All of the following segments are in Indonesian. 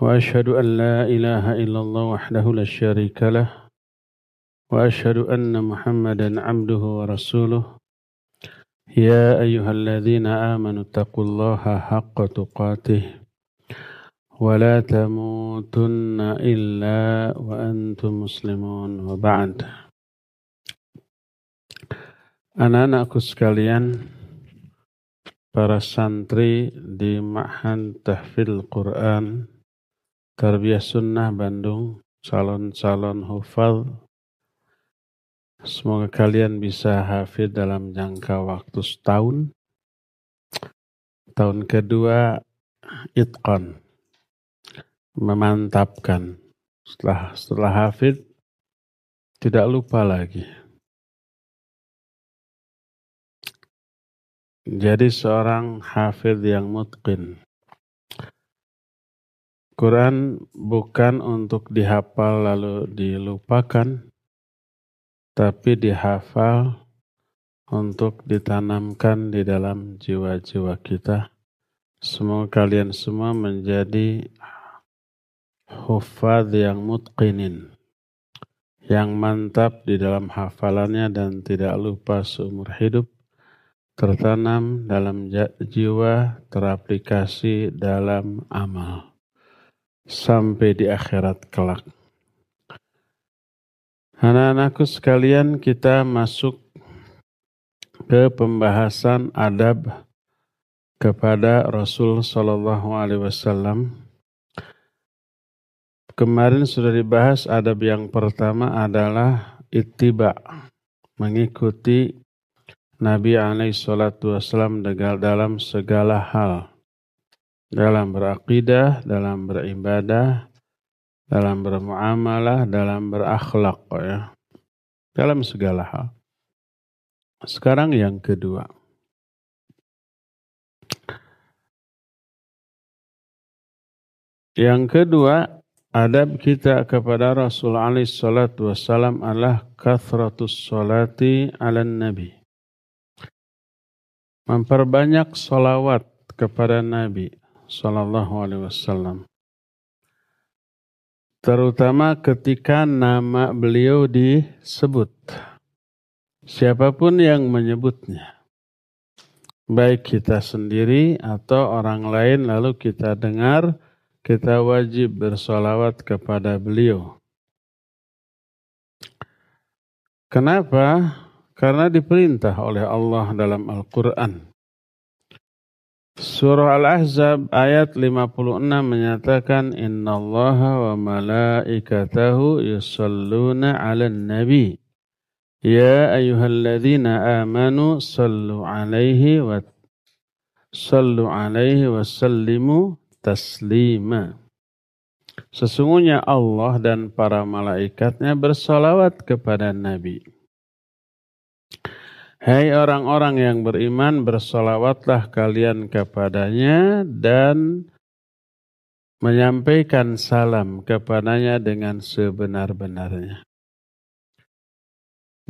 واشهد ان لا اله الا الله وحده لا شريك له واشهد ان محمدا عبده ورسوله يا ايها الذين امنوا اتقوا الله حق تقاته ولا تموتن الا وانتم مسلمون وبعد Anak-anakku sekalian, para santri di Ma'han Tahfil Quran Tarbiyah Sunnah Bandung, calon-calon hufal. Semoga kalian bisa hafid dalam jangka waktu setahun. Tahun kedua, itqan, memantapkan. Setelah setelah hafid, tidak lupa lagi. Jadi seorang hafid yang mutqin Quran bukan untuk dihafal lalu dilupakan, tapi dihafal untuk ditanamkan di dalam jiwa-jiwa kita. Semoga kalian semua menjadi hufad yang mutqinin, yang mantap di dalam hafalannya dan tidak lupa seumur hidup, tertanam dalam jiwa, teraplikasi dalam amal sampai di akhirat kelak. Anak-anakku sekalian, kita masuk ke pembahasan adab kepada Rasul Shallallahu Alaihi Wasallam. Kemarin sudah dibahas adab yang pertama adalah ittiba, mengikuti Nabi alaihi salatu wasallam dalam segala hal dalam berakidah, dalam beribadah, dalam bermuamalah, dalam berakhlak ya. Dalam segala hal. Sekarang yang kedua. Yang kedua, adab kita kepada Rasul alaihi salatu wassalam adalah kathratus salati ala nabi. Memperbanyak salawat kepada Nabi Sallallahu Alaihi Wasallam. Terutama ketika nama beliau disebut. Siapa pun yang menyebutnya. Baik kita sendiri atau orang lain lalu kita dengar, kita wajib bersolawat kepada beliau. Kenapa? Karena diperintah oleh Allah dalam Al-Quran. Surah Al-Ahzab ayat 56 menyatakan innallaha wa malaikatahu yusalluna 'alan nabi ya ayyuhalladzina amanu sallu 'alaihi wa sallu 'alaihi wa sallimu taslima Sesungguhnya Allah dan para malaikatnya bersolawat kepada Nabi. Hai orang-orang yang beriman, bersolawatlah kalian kepadanya dan menyampaikan salam kepadanya dengan sebenar-benarnya.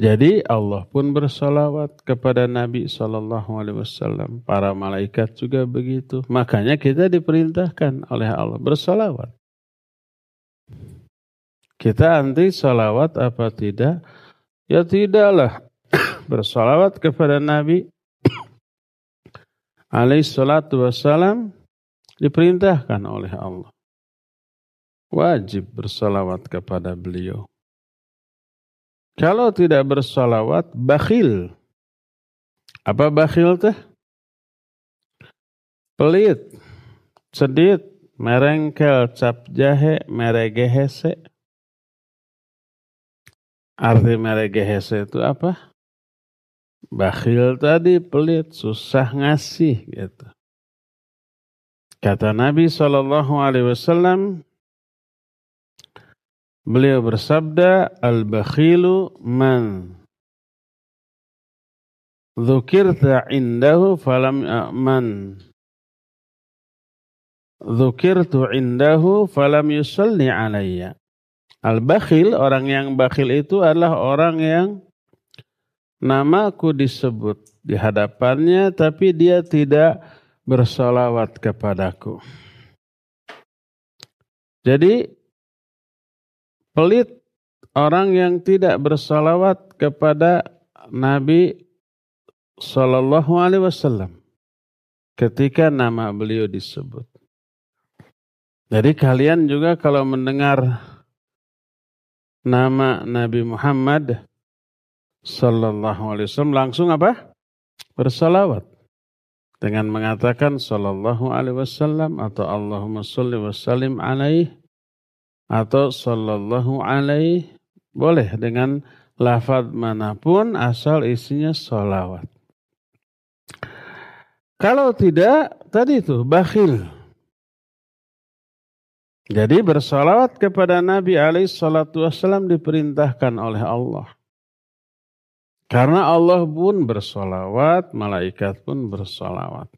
Jadi Allah pun bersolawat kepada Nabi Shallallahu Alaihi Wasallam. Para malaikat juga begitu. Makanya kita diperintahkan oleh Allah bersolawat. Kita anti solawat apa tidak? Ya tidaklah bersolawat kepada Nabi alaihi salatu wassalam diperintahkan oleh Allah. Wajib bersolawat kepada beliau. Kalau tidak bersolawat, bakhil. Apa bakhil teh? Pelit, sedit, merengkel, cap jahe, meregehese. Arti meregehese itu apa? Bakhil tadi pelit, susah ngasih gitu. Kata Nabi Shallallahu Alaihi Wasallam, beliau bersabda, al-bakhilu man Dzukirta indahu falam man Dzukirtu indahu falam yusalli alayya. Al-bakhil, orang yang bakhil itu adalah orang yang namaku disebut di hadapannya tapi dia tidak bersolawat kepadaku. Jadi pelit orang yang tidak bersolawat kepada Nabi Sallallahu Alaihi Wasallam ketika nama beliau disebut. Jadi kalian juga kalau mendengar nama Nabi Muhammad Sallallahu Alaihi Wasallam langsung apa? Bersalawat dengan mengatakan Sallallahu Alaihi Wasallam atau Allahumma salli wa sallim alaih atau Sallallahu Alaihi boleh dengan lafaz mana pun asal isinya salawat. Kalau tidak, tadi itu bakhil. Jadi bersalawat kepada Nabi alaihi salatu wassalam diperintahkan oleh Allah. Karena Allah pun bersolawat, malaikat pun bersolawat.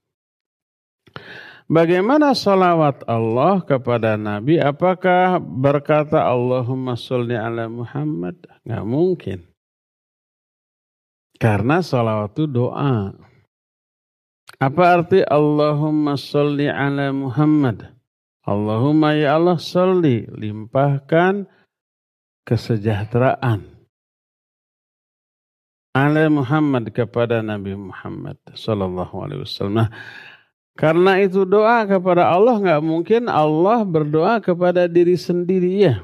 Bagaimana salawat Allah kepada Nabi? Apakah berkata Allahumma salli ala Muhammad? Nggak mungkin. Karena salawat itu doa. Apa arti Allahumma salli ala Muhammad? Allahumma ya Allah salli, limpahkan kesejahteraan. Ala Muhammad kepada Nabi Muhammad sallallahu alaihi wasallam. Nah, karena itu doa kepada Allah nggak mungkin Allah berdoa kepada diri sendiri ya.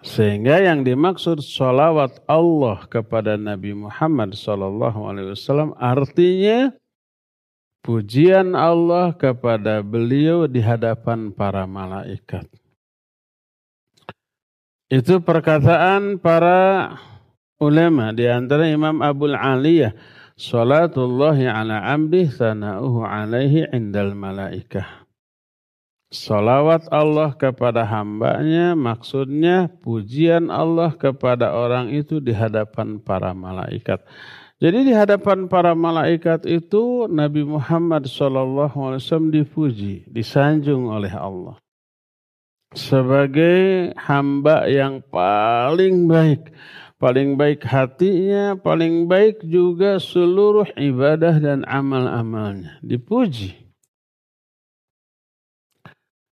Sehingga yang dimaksud salawat Allah kepada Nabi Muhammad sallallahu alaihi wasallam artinya pujian Allah kepada beliau di hadapan para malaikat. Itu perkataan para ulama di antara Imam Abdul Aliyah. Salatullahi ala abdi sana'uhu alaihi indal malaikah. Salawat Allah kepada hambanya maksudnya pujian Allah kepada orang itu di hadapan para malaikat. Jadi di hadapan para malaikat itu Nabi Muhammad SAW dipuji, disanjung oleh Allah. Sebagai hamba yang paling baik. Paling baik hatinya, paling baik juga seluruh ibadah dan amal-amalnya. Dipuji.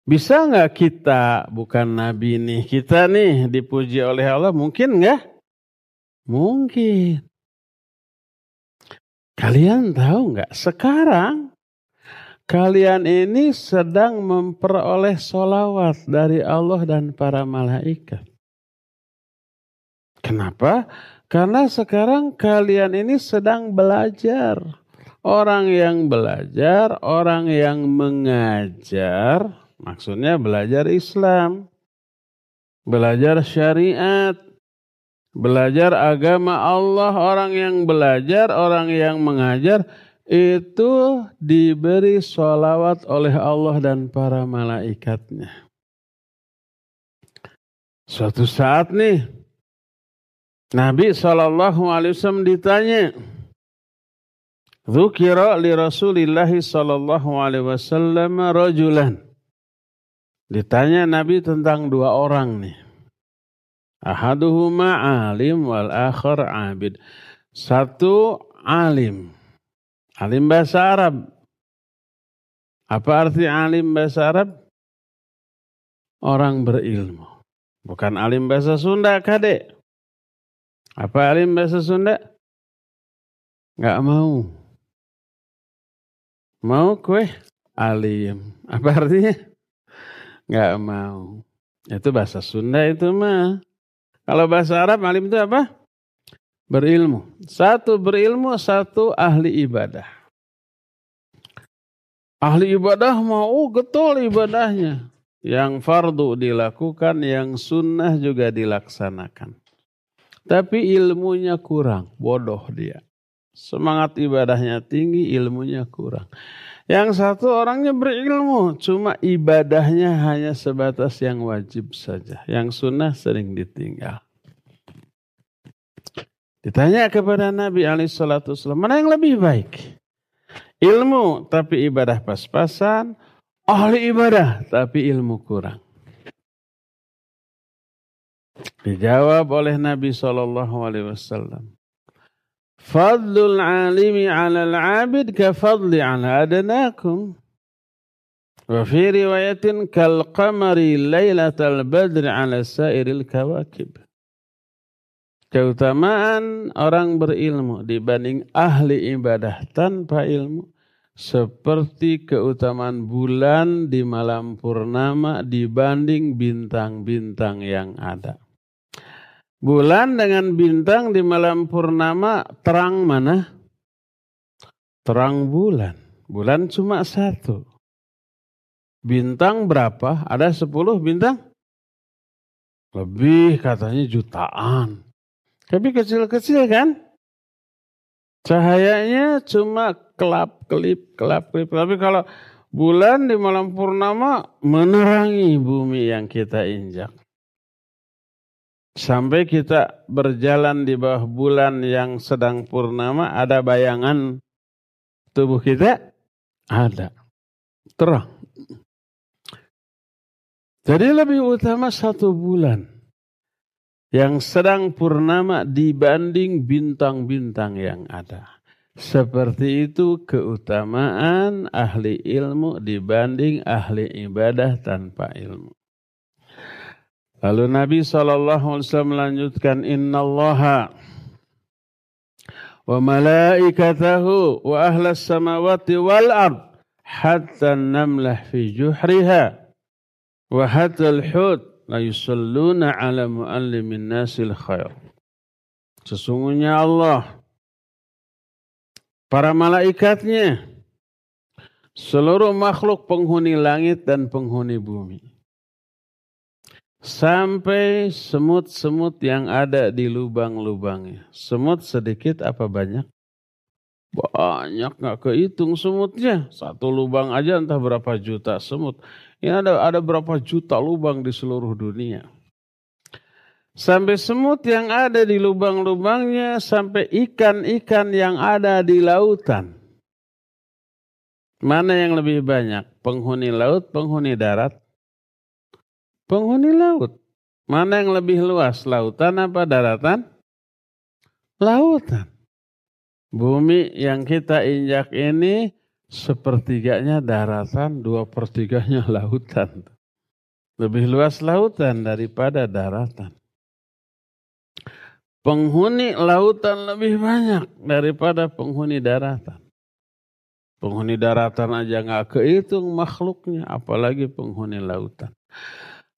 Bisa nggak kita, bukan Nabi nih, kita nih dipuji oleh Allah? Mungkin nggak? Mungkin. Kalian tahu nggak? Sekarang kalian ini sedang memperoleh solawat dari Allah dan para malaikat. Kenapa? Karena sekarang kalian ini sedang belajar. Orang yang belajar, orang yang mengajar, maksudnya belajar Islam, belajar syariat, Belajar agama Allah, orang yang belajar, orang yang mengajar, itu diberi sholawat oleh Allah dan para malaikatnya. Suatu saat nih, Nabi SAW ditanya, Zukira li Rasulillahi sallallahu alaihi wasallam rajulan. Ditanya Nabi tentang dua orang nih. Ahaduhuma alim wal akhar abid. Satu alim. Alim bahasa Arab. Apa arti alim bahasa Arab? Orang berilmu. Bukan alim bahasa Sunda, kadek. Apa alim bahasa Sunda? Gak mau. Mau kue? Alim. Apa artinya? Gak mau. Itu bahasa Sunda itu mah. Kalau bahasa Arab alim itu apa? Berilmu. Satu berilmu, satu ahli ibadah. Ahli ibadah mau getol ibadahnya. Yang fardu dilakukan, yang sunnah juga dilaksanakan. Tapi ilmunya kurang, bodoh dia. Semangat ibadahnya tinggi, ilmunya kurang. Yang satu orangnya berilmu, cuma ibadahnya hanya sebatas yang wajib saja. Yang sunnah sering ditinggal. Ditanya kepada Nabi Alaihissalam, mana yang lebih baik? Ilmu tapi ibadah pas-pasan, ahli ibadah tapi ilmu kurang. Dijawab oleh Nabi Shallallahu Alaihi Wasallam. Fadlul alimi ala al-abid ka fadli ala adanakum. Wa fi riwayatin kal qamari laylatal badri ala sairil kawakib. Keutamaan orang berilmu dibanding ahli ibadah tanpa ilmu seperti keutamaan bulan di malam purnama dibanding bintang-bintang yang ada. Bulan dengan bintang di malam purnama terang mana? Terang bulan. Bulan cuma satu. Bintang berapa? Ada sepuluh bintang? Lebih katanya jutaan. Tapi kecil-kecil kan? Cahayanya cuma kelap-kelip, kelap-kelip. Tapi kalau bulan di malam purnama menerangi bumi yang kita injak. Sampai kita berjalan di bawah bulan yang sedang purnama, ada bayangan tubuh kita? Ada. Terang. Jadi lebih utama satu bulan yang sedang purnama dibanding bintang-bintang yang ada. Seperti itu keutamaan ahli ilmu dibanding ahli ibadah tanpa ilmu. Lalu Nabi SAW melanjutkan Inna Allah wa malaikatahu wa ahlas samawati wal ard hatta namlah fi juhriha wa hatta al-hud la yusalluna ala muallimin nasil khair. Sesungguhnya Allah para malaikatnya seluruh makhluk penghuni langit dan penghuni bumi sampai semut-semut yang ada di lubang-lubangnya. Semut sedikit apa banyak? Banyak nggak kehitung semutnya. Satu lubang aja entah berapa juta semut. Ini ada ada berapa juta lubang di seluruh dunia. Sampai semut yang ada di lubang-lubangnya, sampai ikan-ikan yang ada di lautan. Mana yang lebih banyak? Penghuni laut, penghuni darat? penghuni laut. Mana yang lebih luas, lautan apa daratan? Lautan. Bumi yang kita injak ini sepertiganya daratan, dua pertiganya lautan. Lebih luas lautan daripada daratan. Penghuni lautan lebih banyak daripada penghuni daratan. Penghuni daratan aja nggak kehitung makhluknya, apalagi penghuni lautan.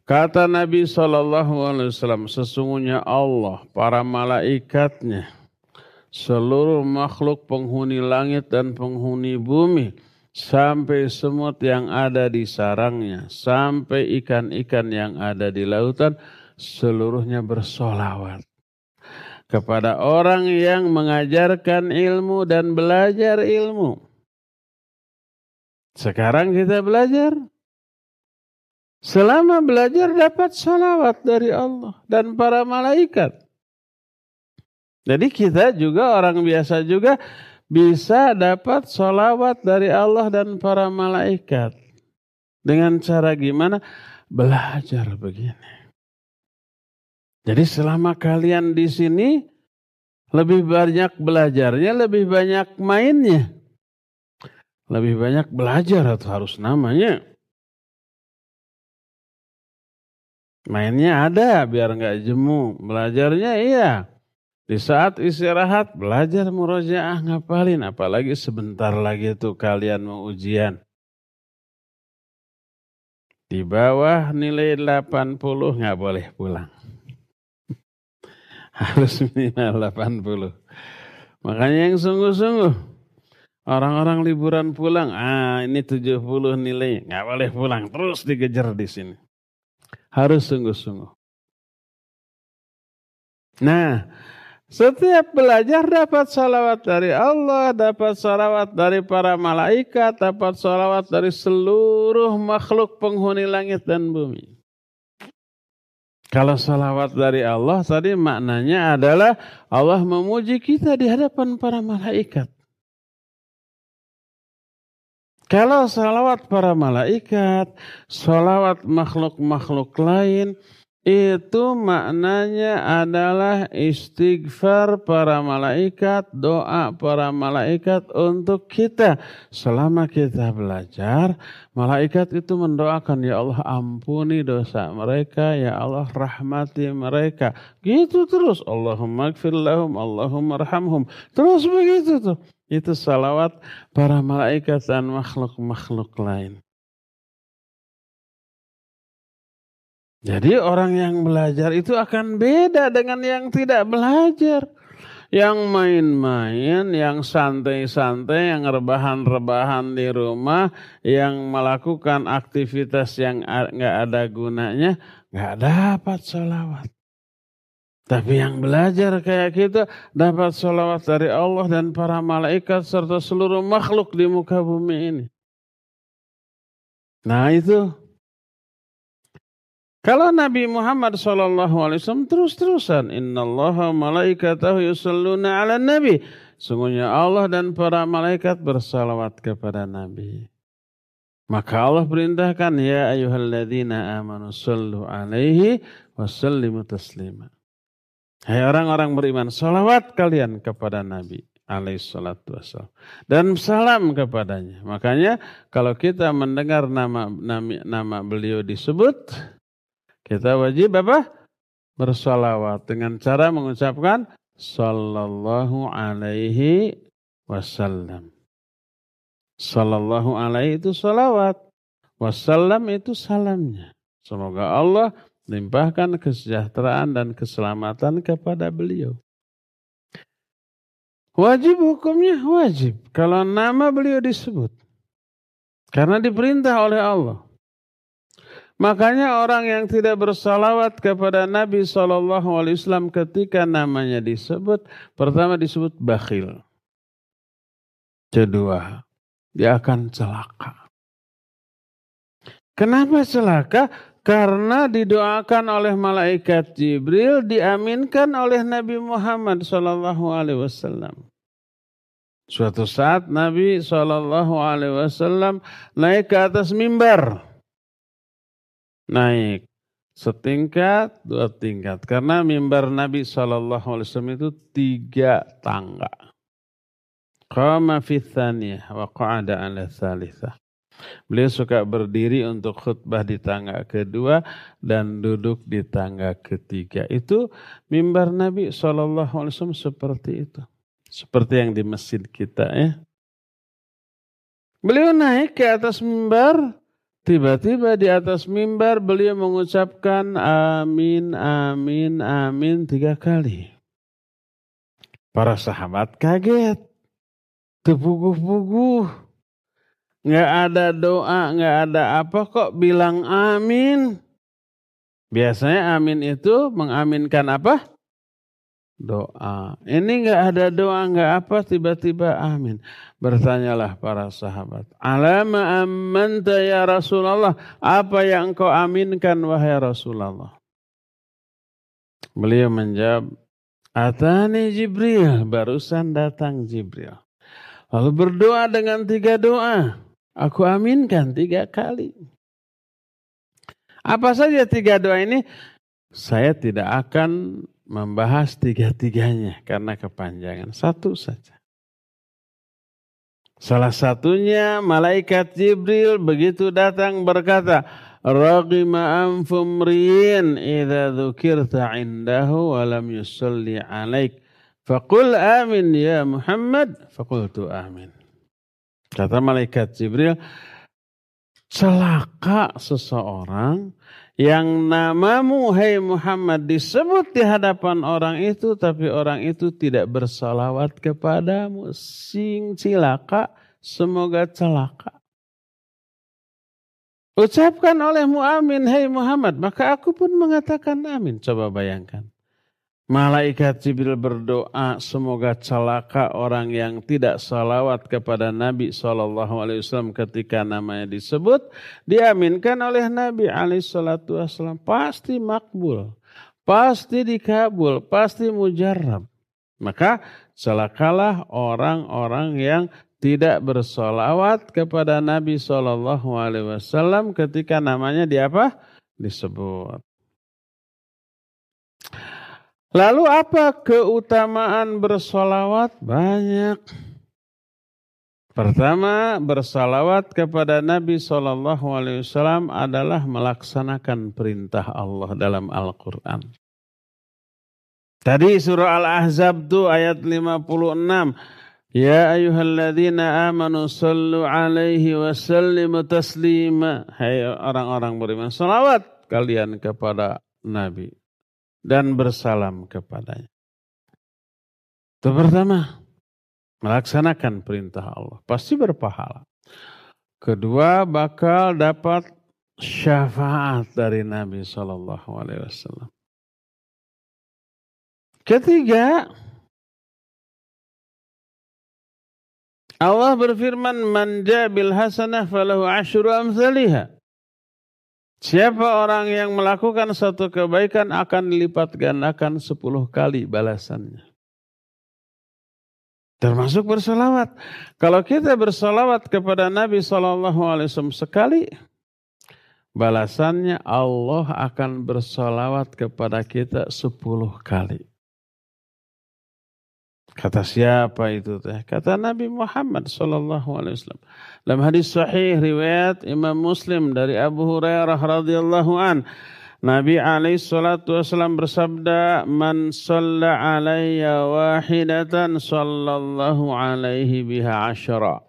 Kata Nabi SAW, sesungguhnya Allah, para malaikatnya, seluruh makhluk penghuni langit dan penghuni bumi, sampai semut yang ada di sarangnya, sampai ikan-ikan yang ada di lautan, seluruhnya bersolawat kepada orang yang mengajarkan ilmu dan belajar ilmu. Sekarang kita belajar, Selama belajar dapat salawat dari Allah dan para malaikat. Jadi kita juga orang biasa juga bisa dapat salawat dari Allah dan para malaikat. Dengan cara gimana? Belajar begini. Jadi selama kalian di sini lebih banyak belajarnya, lebih banyak mainnya. Lebih banyak belajar atau harus namanya. Mainnya ada biar nggak jemu. Belajarnya iya. Di saat istirahat belajar murojaah ngapalin. Apalagi sebentar lagi tuh kalian mau ujian. Di bawah nilai 80 nggak boleh pulang. Harus minimal 80. Makanya yang sungguh-sungguh. Orang-orang liburan pulang, ah ini 70 nilai, nggak boleh pulang, terus dikejar di sini. Harus sungguh-sungguh. Nah, Setiap belajar dapat salawat dari Allah, dapat salawat dari para malaikat, dapat salawat dari seluruh makhluk penghuni langit dan bumi. Kalau salawat dari Allah tadi maknanya adalah Allah memuji kita di hadapan para malaikat. Kalau salawat para malaikat, salawat makhluk-makhluk lain, itu maknanya adalah istighfar para malaikat, doa para malaikat untuk kita. Selama kita belajar, malaikat itu mendoakan, Ya Allah ampuni dosa mereka, Ya Allah rahmati mereka. Gitu terus, Allahumma gfir lahum, Allahumma rahamhum. Terus begitu tuh. Itu salawat para malaikat dan makhluk-makhluk lain. Jadi orang yang belajar itu akan beda dengan yang tidak belajar. Yang main-main, yang santai-santai, yang rebahan-rebahan di rumah, yang melakukan aktivitas yang nggak ada gunanya, nggak dapat sholawat. Tapi yang belajar kayak kita dapat sholawat dari Allah dan para malaikat serta seluruh makhluk di muka bumi ini. Nah itu kalau Nabi Muhammad SAW terus-terusan, Inna Allah malaikatahu yusalluna ala Nabi. Sungguhnya Allah dan para malaikat bersalawat kepada Nabi. Maka Allah perintahkan, Ya ayuhalladzina amanu sallu alaihi wasallimu taslima. Hai orang-orang beriman, salawat kalian kepada Nabi alaihi salatu wassalam. Dan salam kepadanya. Makanya kalau kita mendengar nama, nama, nama beliau disebut, kita wajib apa? Bersalawat dengan cara mengucapkan sallallahu alaihi wasallam. Sallallahu alaihi itu salawat. Wasallam itu salamnya. Semoga Allah limpahkan kesejahteraan dan keselamatan kepada beliau. Wajib hukumnya wajib. Kalau nama beliau disebut. Karena diperintah oleh Allah. Makanya orang yang tidak bersalawat kepada Nabi Shallallahu Alaihi Wasallam ketika namanya disebut, pertama disebut bakhil. Kedua, dia akan celaka. Kenapa celaka? Karena didoakan oleh malaikat Jibril, diaminkan oleh Nabi Muhammad Shallallahu Alaihi Wasallam. Suatu saat Nabi Shallallahu Alaihi Wasallam naik ke atas mimbar naik setingkat, dua tingkat. Karena mimbar Nabi SAW itu tiga tangga. Qama fi wa qa'ada ala thalithah. Beliau suka berdiri untuk khutbah di tangga kedua dan duduk di tangga ketiga. Itu mimbar Nabi SAW seperti itu. Seperti yang di masjid kita ya. Beliau naik ke atas mimbar Tiba-tiba di atas mimbar beliau mengucapkan amin, amin, amin tiga kali. Para sahabat kaget. Terpuguh-puguh. Nggak ada doa, nggak ada apa kok bilang amin. Biasanya amin itu mengaminkan apa? Doa. Ini nggak ada doa, nggak apa, tiba-tiba amin. Bertanyalah para sahabat. Alama amanta ya Rasulullah. Apa yang engkau aminkan wahai Rasulullah? Beliau menjawab. Atani Jibril. Barusan datang Jibril. Lalu berdoa dengan tiga doa. Aku aminkan tiga kali. Apa saja tiga doa ini? Saya tidak akan membahas tiga-tiganya karena kepanjangan. Satu saja. Salah satunya malaikat Jibril begitu datang berkata, Raqima anfumriin idha dhukirta indahu wa lam yusalli alaik. Faqul amin ya Muhammad. Faqultu amin. Kata malaikat Jibril, celaka seseorang yang namamu hai Muhammad disebut di hadapan orang itu tapi orang itu tidak bersalawat kepadamu. Sing cilaka semoga celaka. Ucapkan oleh mu'amin hai Muhammad. Maka aku pun mengatakan amin. Coba bayangkan Malaikat Jibril berdoa semoga celaka orang yang tidak salawat kepada Nabi SAW ketika namanya disebut. Diaminkan oleh Nabi SAW. Pasti makbul. Pasti dikabul. Pasti mujarab. Maka celakalah orang-orang yang tidak bersolawat kepada Nabi SAW ketika namanya di apa? Disebut. Lalu apa keutamaan bersolawat? Banyak. Pertama, bersalawat kepada Nabi Shallallahu Alaihi Wasallam adalah melaksanakan perintah Allah dalam Al-Quran. Tadi surah Al-Ahzab tu ayat 56. Ya ayuhalladzina amanu sallu alaihi wa sallimu taslima. Hai orang-orang beriman, salawat kalian kepada Nabi dan bersalam kepadanya. Itu pertama, melaksanakan perintah Allah. Pasti berpahala. Kedua, bakal dapat syafaat dari Nabi Shallallahu Alaihi Wasallam. Ketiga, Allah berfirman, "Man bil hasanah falahu asyru amsalihah." Siapa orang yang melakukan satu kebaikan akan dilipat gandakan sepuluh kali balasannya. Termasuk bersolawat. Kalau kita bersolawat kepada Nabi SAW sekali, balasannya Allah akan bersolawat kepada kita sepuluh kali. Kata siapa itu teh? Kata Nabi Muhammad sallallahu alaihi wasallam. Dalam hadis sahih riwayat Imam Muslim dari Abu Hurairah radhiyallahu an, Nabi alaihi salatu wasallam bersabda, "Man shalla alayya wahidatan sallallahu alaihi biha asyara."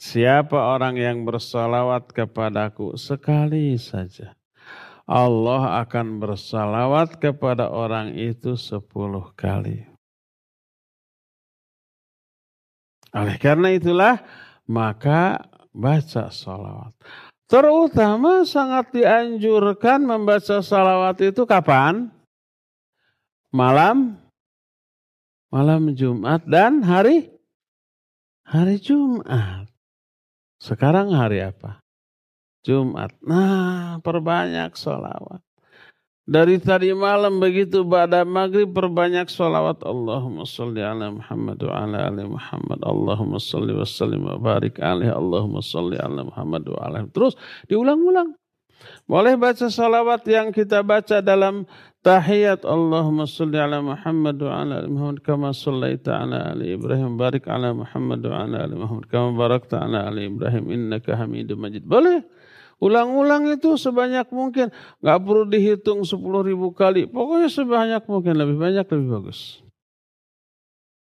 Siapa orang yang bersalawat kepadaku sekali saja, Allah akan bersalawat kepada orang itu sepuluh kali. Oleh karena itulah maka baca salawat. Terutama sangat dianjurkan membaca salawat itu kapan? Malam, malam Jumat dan hari hari Jumat. Sekarang hari apa? Jumat. Nah, perbanyak salawat. Dari tadi malam begitu pada maghrib perbanyak salawat. Allahumma salli ala Muhammad wa ala ali Muhammad. Allahumma salli wa sallim wa barik alaihi Allahumma salli ala Muhammad wa ala. Terus diulang-ulang. Boleh baca salawat yang kita baca dalam tahiyat. Allahumma salli ala Muhammad wa ala ali Muhammad. Kama sallaita ala ali Ibrahim. Barik ala Muhammad wa ala ali Muhammad. Kama barakta ala ali Ibrahim. Innaka Hamidum Majid. Boleh. Ulang-ulang itu sebanyak mungkin. Gak perlu dihitung 10 ribu kali. Pokoknya sebanyak mungkin. Lebih banyak lebih bagus.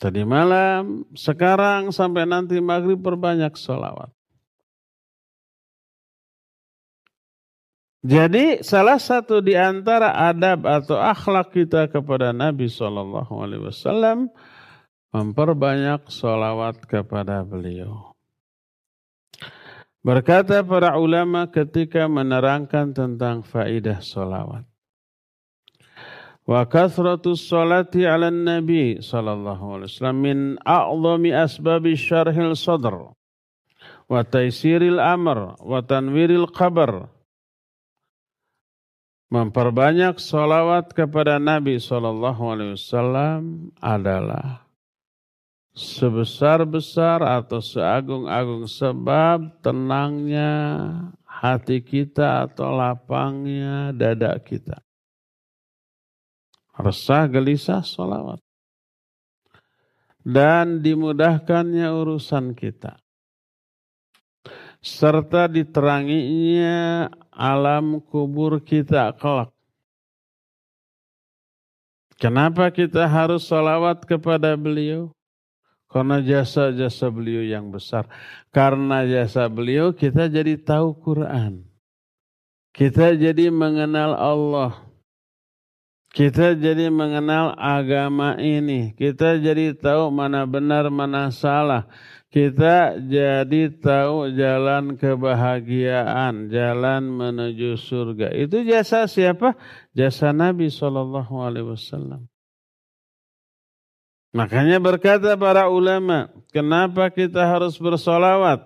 Tadi malam, sekarang sampai nanti maghrib perbanyak sholawat. Jadi salah satu di antara adab atau akhlak kita kepada Nabi Shallallahu Alaihi Wasallam memperbanyak sholawat kepada beliau. Berkata para ulama ketika menerangkan tentang faidah solawat. Wa kathratus salati ala nabi sallallahu alaihi wasallam min a'zami asbabi syarhil sadr wa taisiril amr wa tanwiril qabr. Memperbanyak solawat kepada Nabi sallallahu alaihi wasallam adalah sebesar-besar atau seagung-agung sebab tenangnya hati kita atau lapangnya dada kita. Resah, gelisah, sholawat. Dan dimudahkannya urusan kita. Serta diteranginya alam kubur kita kelak. Kenapa kita harus sholawat kepada beliau? Karena jasa-jasa beliau yang besar. Karena jasa beliau kita jadi tahu Quran. Kita jadi mengenal Allah. Kita jadi mengenal agama ini. Kita jadi tahu mana benar, mana salah. kita jadi tahu jalan kebahagiaan, jalan menuju surga. Itu jasa siapa? Jasa Nabi Shallallahu Alaihi Wasallam. Makanya berkata para ulama, kenapa kita harus bersolawat?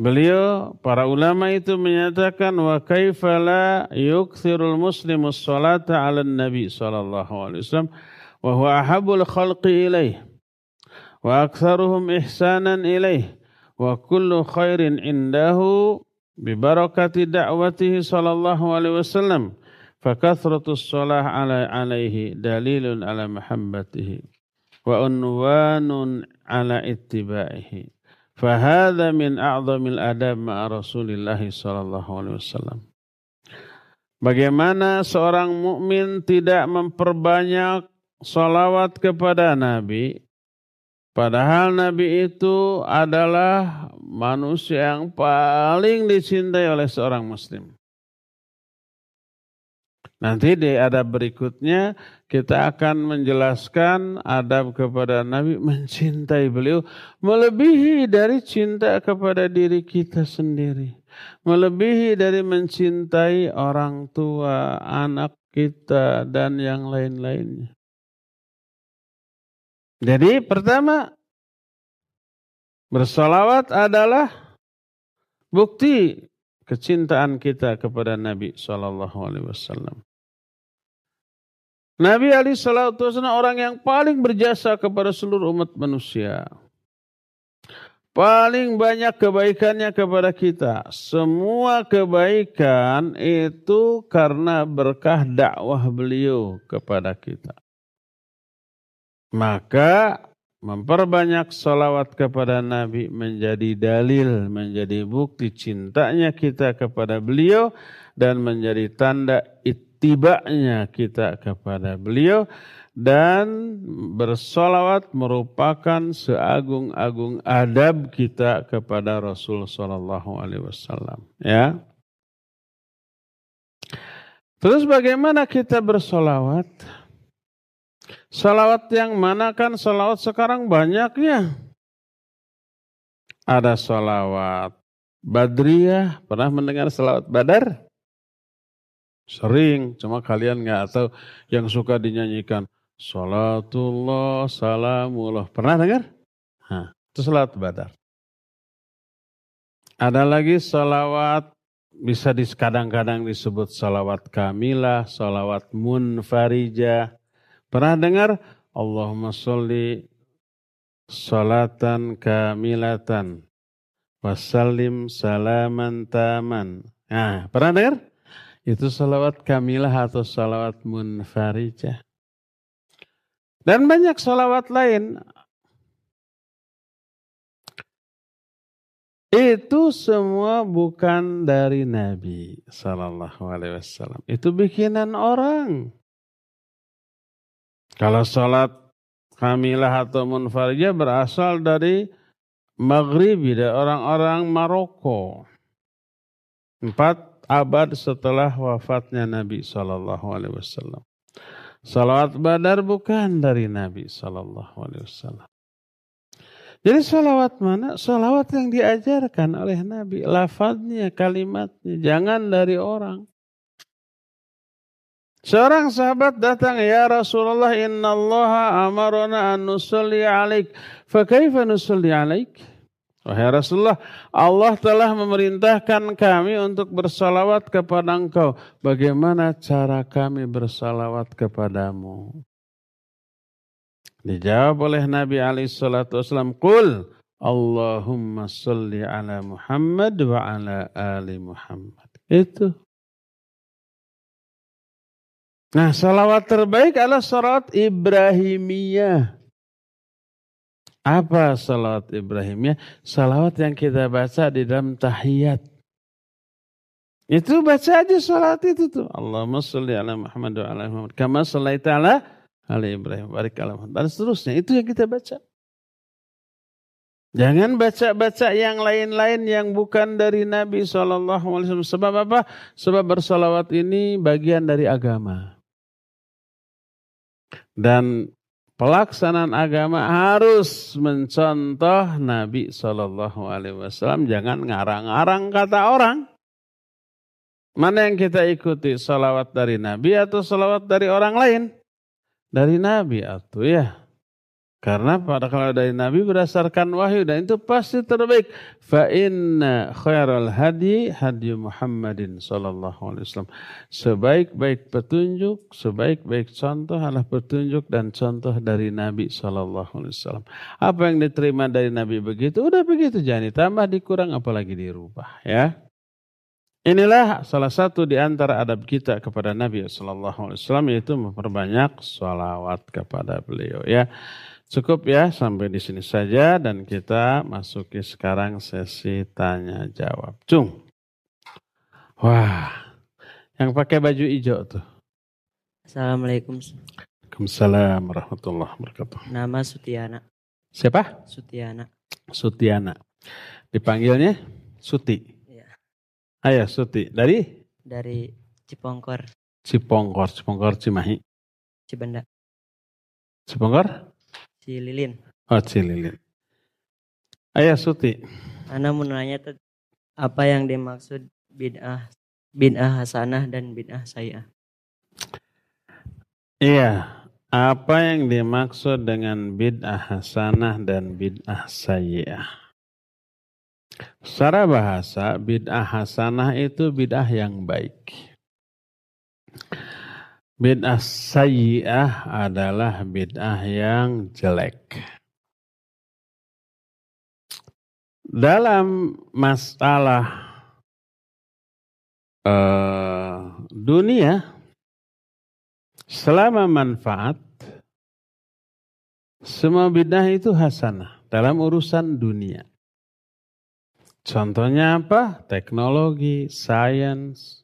Beliau, para ulama itu menyatakan, wa kaifala yukthirul muslimus salata ala nabi sallallahu alaihi wasallam, wa huwa ahabul khalqi ilaih, wa aktharuhum ihsanan ilaih, wa kullu khairin indahu bibarakati da'watihi sallallahu alaihi wasallam. Fakathratus sholah ala alaihi dalilun ala mahabbatihi wa unwanun ala ittiba'ihi. Fahada min a'zamil adab ma'a Rasulillahi sallallahu alaihi wasallam. Bagaimana seorang mukmin tidak memperbanyak salawat kepada Nabi Padahal Nabi itu adalah manusia yang paling dicintai oleh seorang muslim. Nanti di adab berikutnya kita akan menjelaskan adab kepada Nabi mencintai beliau melebihi dari cinta kepada diri kita sendiri. Melebihi dari mencintai orang tua, anak kita dan yang lain-lainnya. Jadi pertama bersolawat adalah bukti kecintaan kita kepada Nabi Shallallahu. Nabi Ali Shallallahu Wasallam orang yang paling berjasa kepada seluruh umat manusia. Paling banyak kebaikannya kepada kita. Semua kebaikan itu karena berkah dakwah beliau kepada kita. Maka memperbanyak salawat kepada Nabi menjadi dalil, menjadi bukti cintanya kita kepada beliau dan menjadi tanda itu tibanya kita kepada beliau dan bersolawat merupakan seagung-agung adab kita kepada Rasul Shallallahu Alaihi Wasallam. Ya. Terus bagaimana kita bersolawat? Salawat yang mana kan salawat sekarang banyaknya. Ada salawat Badriyah, pernah mendengar salawat Badar? Sering, cuma kalian nggak tahu yang suka dinyanyikan. Salatullah, salamullah. Pernah dengar? Hah, itu salat badar. Ada lagi salawat, bisa kadang-kadang disebut salawat kamilah, salawat munfarijah. Pernah dengar? Allahumma sholli salatan kamilatan wasallim salaman taman. Nah, pernah dengar? Itu salawat kamilah atau salawat munfarijah. Dan banyak salawat lain. Itu semua bukan dari Nabi Sallallahu Alaihi Wasallam. Itu bikinan orang. Kalau salat kamilah atau munfarijah berasal dari Maghribi, dari orang-orang Maroko. Empat abad setelah wafatnya Nabi Shallallahu Alaihi Wasallam. Salawat Badar bukan dari Nabi Shallallahu Alaihi Wasallam. Jadi salawat mana? Salawat yang diajarkan oleh Nabi. Lafadznya, kalimatnya. Jangan dari orang. Seorang sahabat datang, Ya Rasulullah, inna Allah amarona an nusalli alaik. Fakaifa nusalli alaik? Wahai Rasulullah, Allah telah memerintahkan kami untuk bersalawat kepada engkau. Bagaimana cara kami bersalawat kepadamu? Dijawab oleh Nabi Alaihissalam, Qul Allahumma salli ala Muhammad wa ala ali Muhammad. Itu. Nah, salawat terbaik adalah salawat Ibrahimiyah. Apa salawat Ibrahimnya? Salawat yang kita baca di dalam tahiyat. Itu baca aja salawat itu tuh. Allahumma salli ala Muhammad wa ala Muhammad. Kama salli ta'ala ala Ibrahim. Barik ala Muhammad. Dan seterusnya. Itu yang kita baca. Jangan baca-baca yang lain-lain yang bukan dari Nabi SAW. Sebab apa? Sebab bersalawat ini bagian dari agama. Dan pelaksanaan agama harus mencontoh Nabi Shallallahu Alaihi Wasallam. Jangan ngarang-ngarang kata orang. Mana yang kita ikuti? Salawat dari Nabi atau salawat dari orang lain? Dari Nabi atau ya. Karena pada kalau dari Nabi berdasarkan wahyu dan itu pasti terbaik. Fa inna khairal hadi hadi Muhammadin sallallahu alaihi wasallam. Sebaik-baik petunjuk, sebaik-baik contoh adalah petunjuk dan contoh dari Nabi sallallahu alaihi wasallam. Apa yang diterima dari Nabi begitu, udah begitu jangan ditambah, dikurang apalagi dirubah ya. Inilah salah satu di antara adab kita kepada Nabi Sallallahu Alaihi Wasallam yaitu memperbanyak sholawat kepada beliau ya. Cukup ya sampai di sini saja dan kita masuki sekarang sesi tanya jawab. Cung. Wah, yang pakai baju hijau tuh. Assalamualaikum. Waalaikumsalam warahmatullahi wabarakatuh. Nama Sutiana. Siapa? Sutiana. Sutiana. Dipanggilnya Suti. Iya. Ayah Suti. Dari? Dari Cipongkor, Cipongkor, Cipongkor Cimahi. Cibenda. Cipongkor? Cililin. Oh Cililin. Ayah Suti. Ana mau nanya apa yang dimaksud bid'ah bid'ah hasanah dan bid'ah sayyah. Iya. Apa yang dimaksud dengan bid'ah hasanah dan bid'ah sayyi'ah? Secara bahasa, bid'ah hasanah itu bid'ah yang baik. Bid'ah sayyi'ah adalah bid'ah yang jelek. Dalam masalah uh, dunia, selama manfaat, semua bid'ah itu hasanah dalam urusan dunia. Contohnya apa? Teknologi, sains,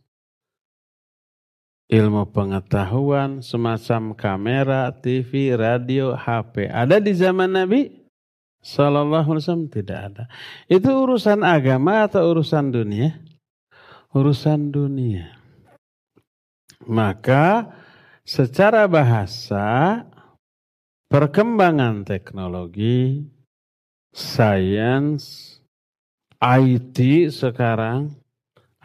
ilmu pengetahuan, semacam kamera, TV, radio, HP. Ada di zaman Nabi? Sallallahu Alaihi Wasallam tidak ada. Itu urusan agama atau urusan dunia? Urusan dunia. Maka secara bahasa perkembangan teknologi, sains, IT sekarang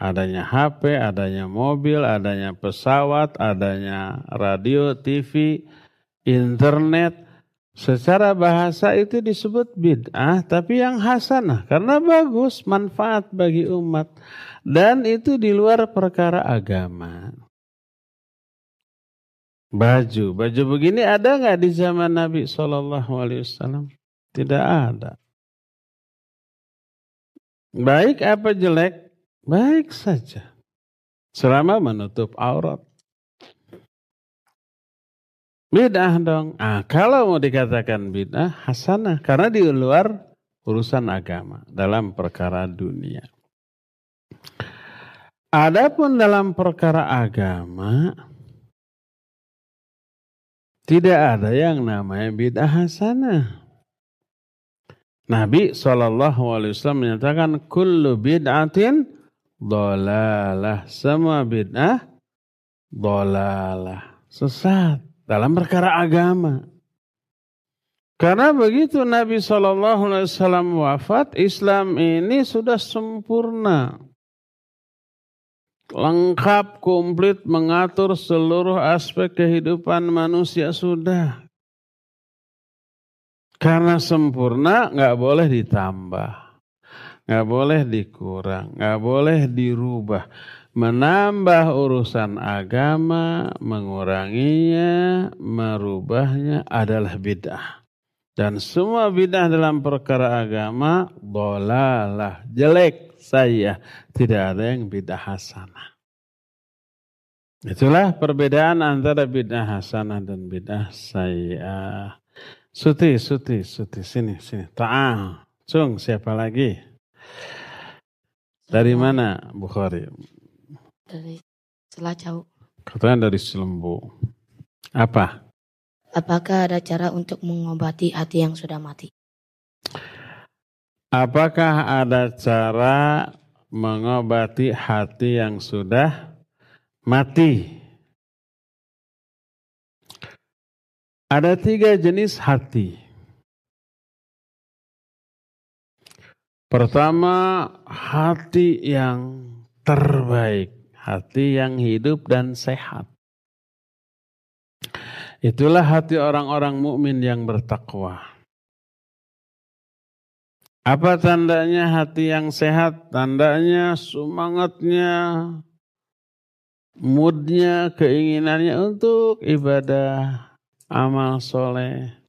adanya HP, adanya mobil, adanya pesawat, adanya radio, TV, internet. Secara bahasa itu disebut bid'ah, tapi yang hasanah. Karena bagus, manfaat bagi umat. Dan itu di luar perkara agama. Baju, baju begini ada nggak di zaman Nabi Shallallahu Alaihi Wasallam? Tidak ada. Baik apa jelek? Baik saja. Selama menutup aurat. Bid'ah dong. Ah, kalau mau dikatakan bid'ah, hasanah. Karena di luar urusan agama. Dalam perkara dunia. Adapun dalam perkara agama, tidak ada yang namanya bid'ah hasanah. Nabi SAW menyatakan kullu bid'atin dolalah. Semua bid'ah dolalah. Sesat dalam perkara agama. Karena begitu Nabi SAW wafat, Islam ini sudah sempurna. Lengkap, komplit, mengatur seluruh aspek kehidupan manusia sudah. Karena sempurna nggak boleh ditambah. Nggak boleh dikurang, nggak boleh dirubah. Menambah urusan agama, menguranginya, merubahnya adalah bid'ah. Dan semua bid'ah dalam perkara agama, dolalah, jelek saya. Tidak ada yang bid'ah hasanah. Itulah perbedaan antara bid'ah hasanah dan bid'ah saya. Suti, Suti, Suti, sini, sini. Ta'al. Cung, siapa lagi? Dari mana Bukhari? Dari Selacau. Katanya dari Selembu. Apa? Apakah ada cara untuk mengobati hati yang sudah mati? Apakah ada cara mengobati hati yang sudah mati? Ada tiga jenis hati. Pertama, hati yang terbaik, hati yang hidup dan sehat. Itulah hati orang-orang mukmin yang bertakwa. Apa tandanya hati yang sehat? Tandanya semangatnya, moodnya, keinginannya untuk ibadah, amal soleh,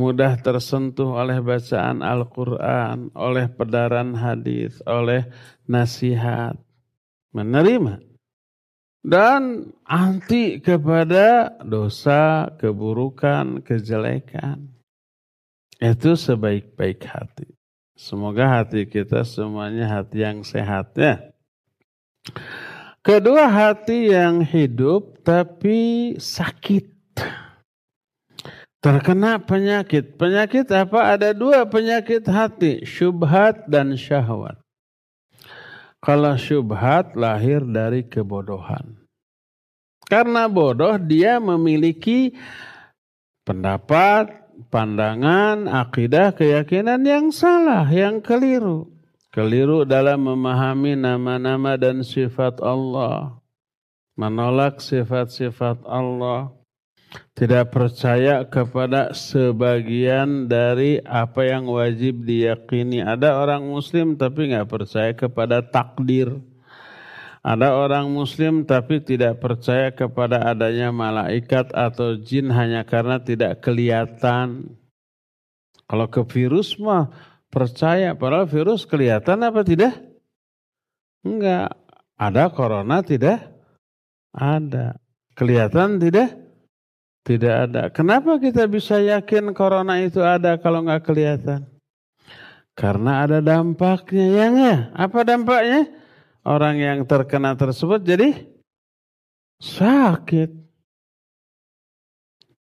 mudah tersentuh oleh bacaan Al-Quran, oleh pedaran hadis, oleh nasihat, menerima dan anti kepada dosa, keburukan, kejelekan. Itu sebaik-baik hati. Semoga hati kita semuanya hati yang sehat ya. Kedua hati yang hidup tapi sakit terkena penyakit. Penyakit apa? Ada dua penyakit hati, syubhat dan syahwat. Kalau syubhat lahir dari kebodohan. Karena bodoh dia memiliki pendapat, pandangan, akidah, keyakinan yang salah, yang keliru. Keliru dalam memahami nama-nama dan sifat Allah. Menolak sifat-sifat Allah tidak percaya kepada sebagian dari apa yang wajib diyakini. Ada orang muslim tapi nggak percaya kepada takdir. Ada orang muslim tapi tidak percaya kepada adanya malaikat atau jin hanya karena tidak kelihatan. Kalau ke virus mah percaya, padahal virus kelihatan apa tidak? Enggak. Ada corona tidak? Ada. Kelihatan tidak? Tidak ada. Kenapa kita bisa yakin corona itu ada kalau nggak kelihatan? Karena ada dampaknya, ya nggak? Apa dampaknya? Orang yang terkena tersebut jadi sakit.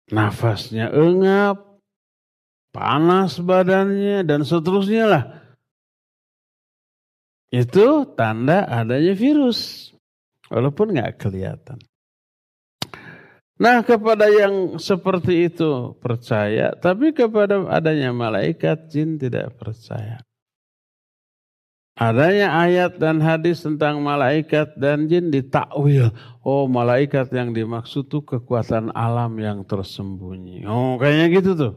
Nafasnya engap, panas badannya, dan seterusnya lah. Itu tanda adanya virus. Walaupun nggak kelihatan. Nah kepada yang seperti itu percaya, tapi kepada adanya malaikat jin tidak percaya. Adanya ayat dan hadis tentang malaikat dan jin ditakwil. Oh malaikat yang dimaksud tuh kekuatan alam yang tersembunyi. Oh kayaknya gitu tuh.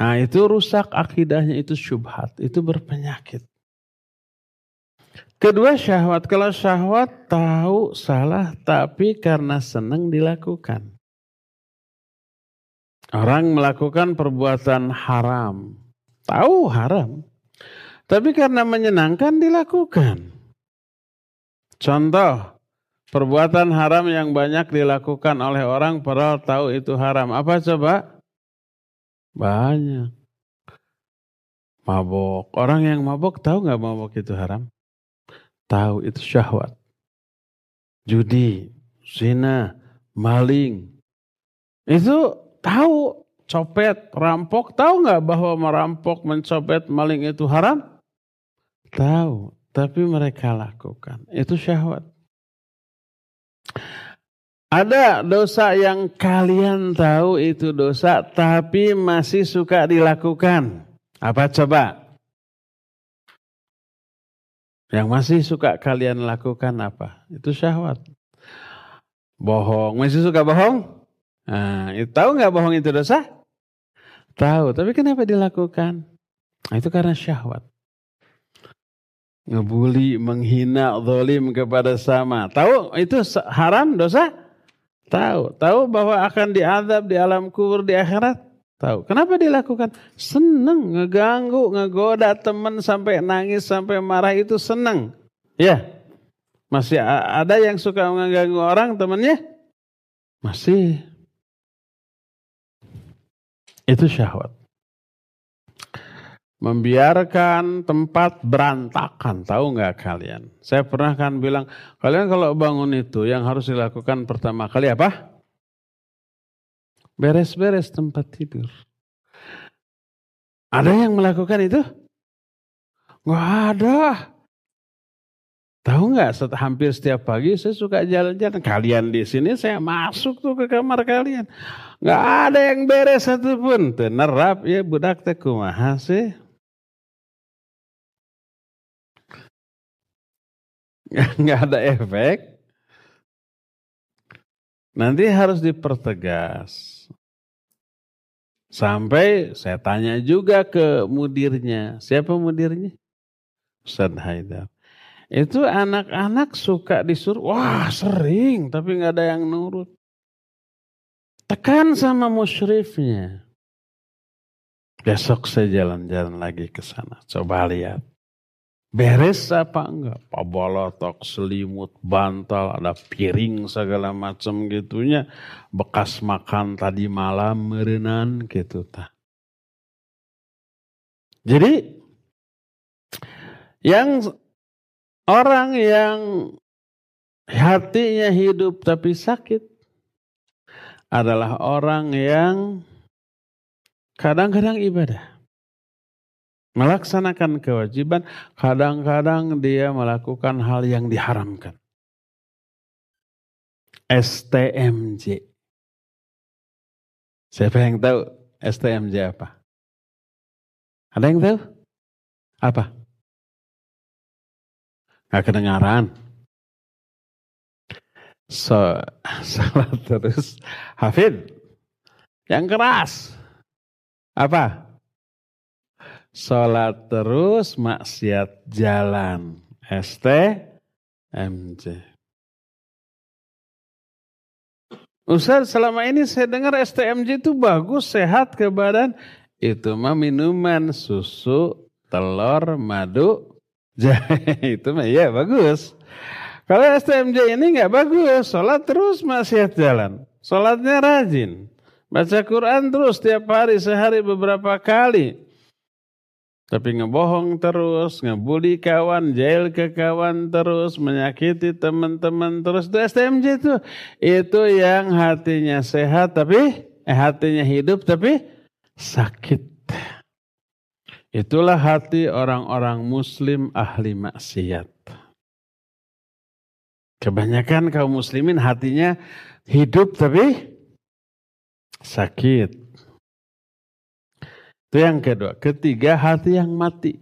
Nah itu rusak akidahnya itu syubhat, itu berpenyakit. Kedua syahwat, kalau syahwat tahu salah tapi karena senang dilakukan. Orang melakukan perbuatan haram, tahu haram, tapi karena menyenangkan dilakukan. Contoh, perbuatan haram yang banyak dilakukan oleh orang padahal tahu itu haram. Apa coba? Banyak. Mabok. Orang yang mabok tahu nggak mabok itu haram? Tahu itu syahwat. Judi, zina, maling. Itu tahu copet, rampok. Tahu nggak bahwa merampok, mencopet, maling itu haram? Tahu, tapi mereka lakukan. Itu syahwat. Ada dosa yang kalian tahu itu dosa, tapi masih suka dilakukan. Apa coba? Yang masih suka kalian lakukan apa? Itu syahwat. Bohong. Masih suka bohong? Nah, itu tahu nggak bohong itu dosa? Tahu, tapi kenapa dilakukan? Nah, itu karena syahwat. Ngebuli, menghina, zalim kepada sama. Tahu itu haram dosa? Tahu. Tahu bahwa akan diadab di alam kubur di akhirat? Tahu. Kenapa dilakukan? Seneng, ngeganggu, ngegoda teman sampai nangis, sampai marah itu seneng. Ya. Masih ada yang suka mengganggu orang temannya? Masih. Itu syahwat. Membiarkan tempat berantakan. Tahu nggak kalian? Saya pernah kan bilang, kalian kalau bangun itu yang harus dilakukan pertama kali apa? Beres-beres tempat tidur. Ada yang melakukan itu? Nggak ada. Tahu nggak? Hampir setiap pagi saya suka jalan-jalan. Kalian di sini saya masuk tuh ke kamar kalian. Nggak ada yang beres satupun. Tenerap ya budak teh kumaha sih. Nggak ada efek. Nanti harus dipertegas. Sampai saya tanya juga ke mudirnya. Siapa mudirnya? Ustaz Haidar. Itu anak-anak suka disuruh, wah sering tapi nggak ada yang nurut. Tekan sama musyrifnya. Besok saya jalan-jalan lagi ke sana. Coba lihat. Beres apa enggak? Pabolotok, selimut, bantal, ada piring segala macam gitunya. Bekas makan tadi malam merenan gitu. Ta. Jadi yang orang yang hatinya hidup tapi sakit adalah orang yang kadang-kadang ibadah melaksanakan kewajiban, kadang-kadang dia melakukan hal yang diharamkan. STMJ. Siapa yang tahu STMJ apa? Ada yang tahu? Apa? Gak kedengaran. So, salah terus. Hafid. Yang keras. Apa? Sholat terus, maksiat jalan. ST, MJ. Ustaz, selama ini saya dengar STMJ itu bagus, sehat ke badan. Itu mah minuman susu, telur, madu, jahe. Itu mah iya bagus. Kalau STMJ ini nggak bagus, sholat terus maksiat jalan. Sholatnya rajin. Baca Quran terus tiap hari, sehari beberapa kali. Tapi ngebohong terus, ngebully kawan, jail ke kawan terus, menyakiti teman-teman terus. Itu STMJ itu. Itu yang hatinya sehat tapi, eh hatinya hidup tapi sakit. Itulah hati orang-orang muslim ahli maksiat. Kebanyakan kaum muslimin hatinya hidup tapi sakit. Itu yang kedua. Ketiga, hati yang mati.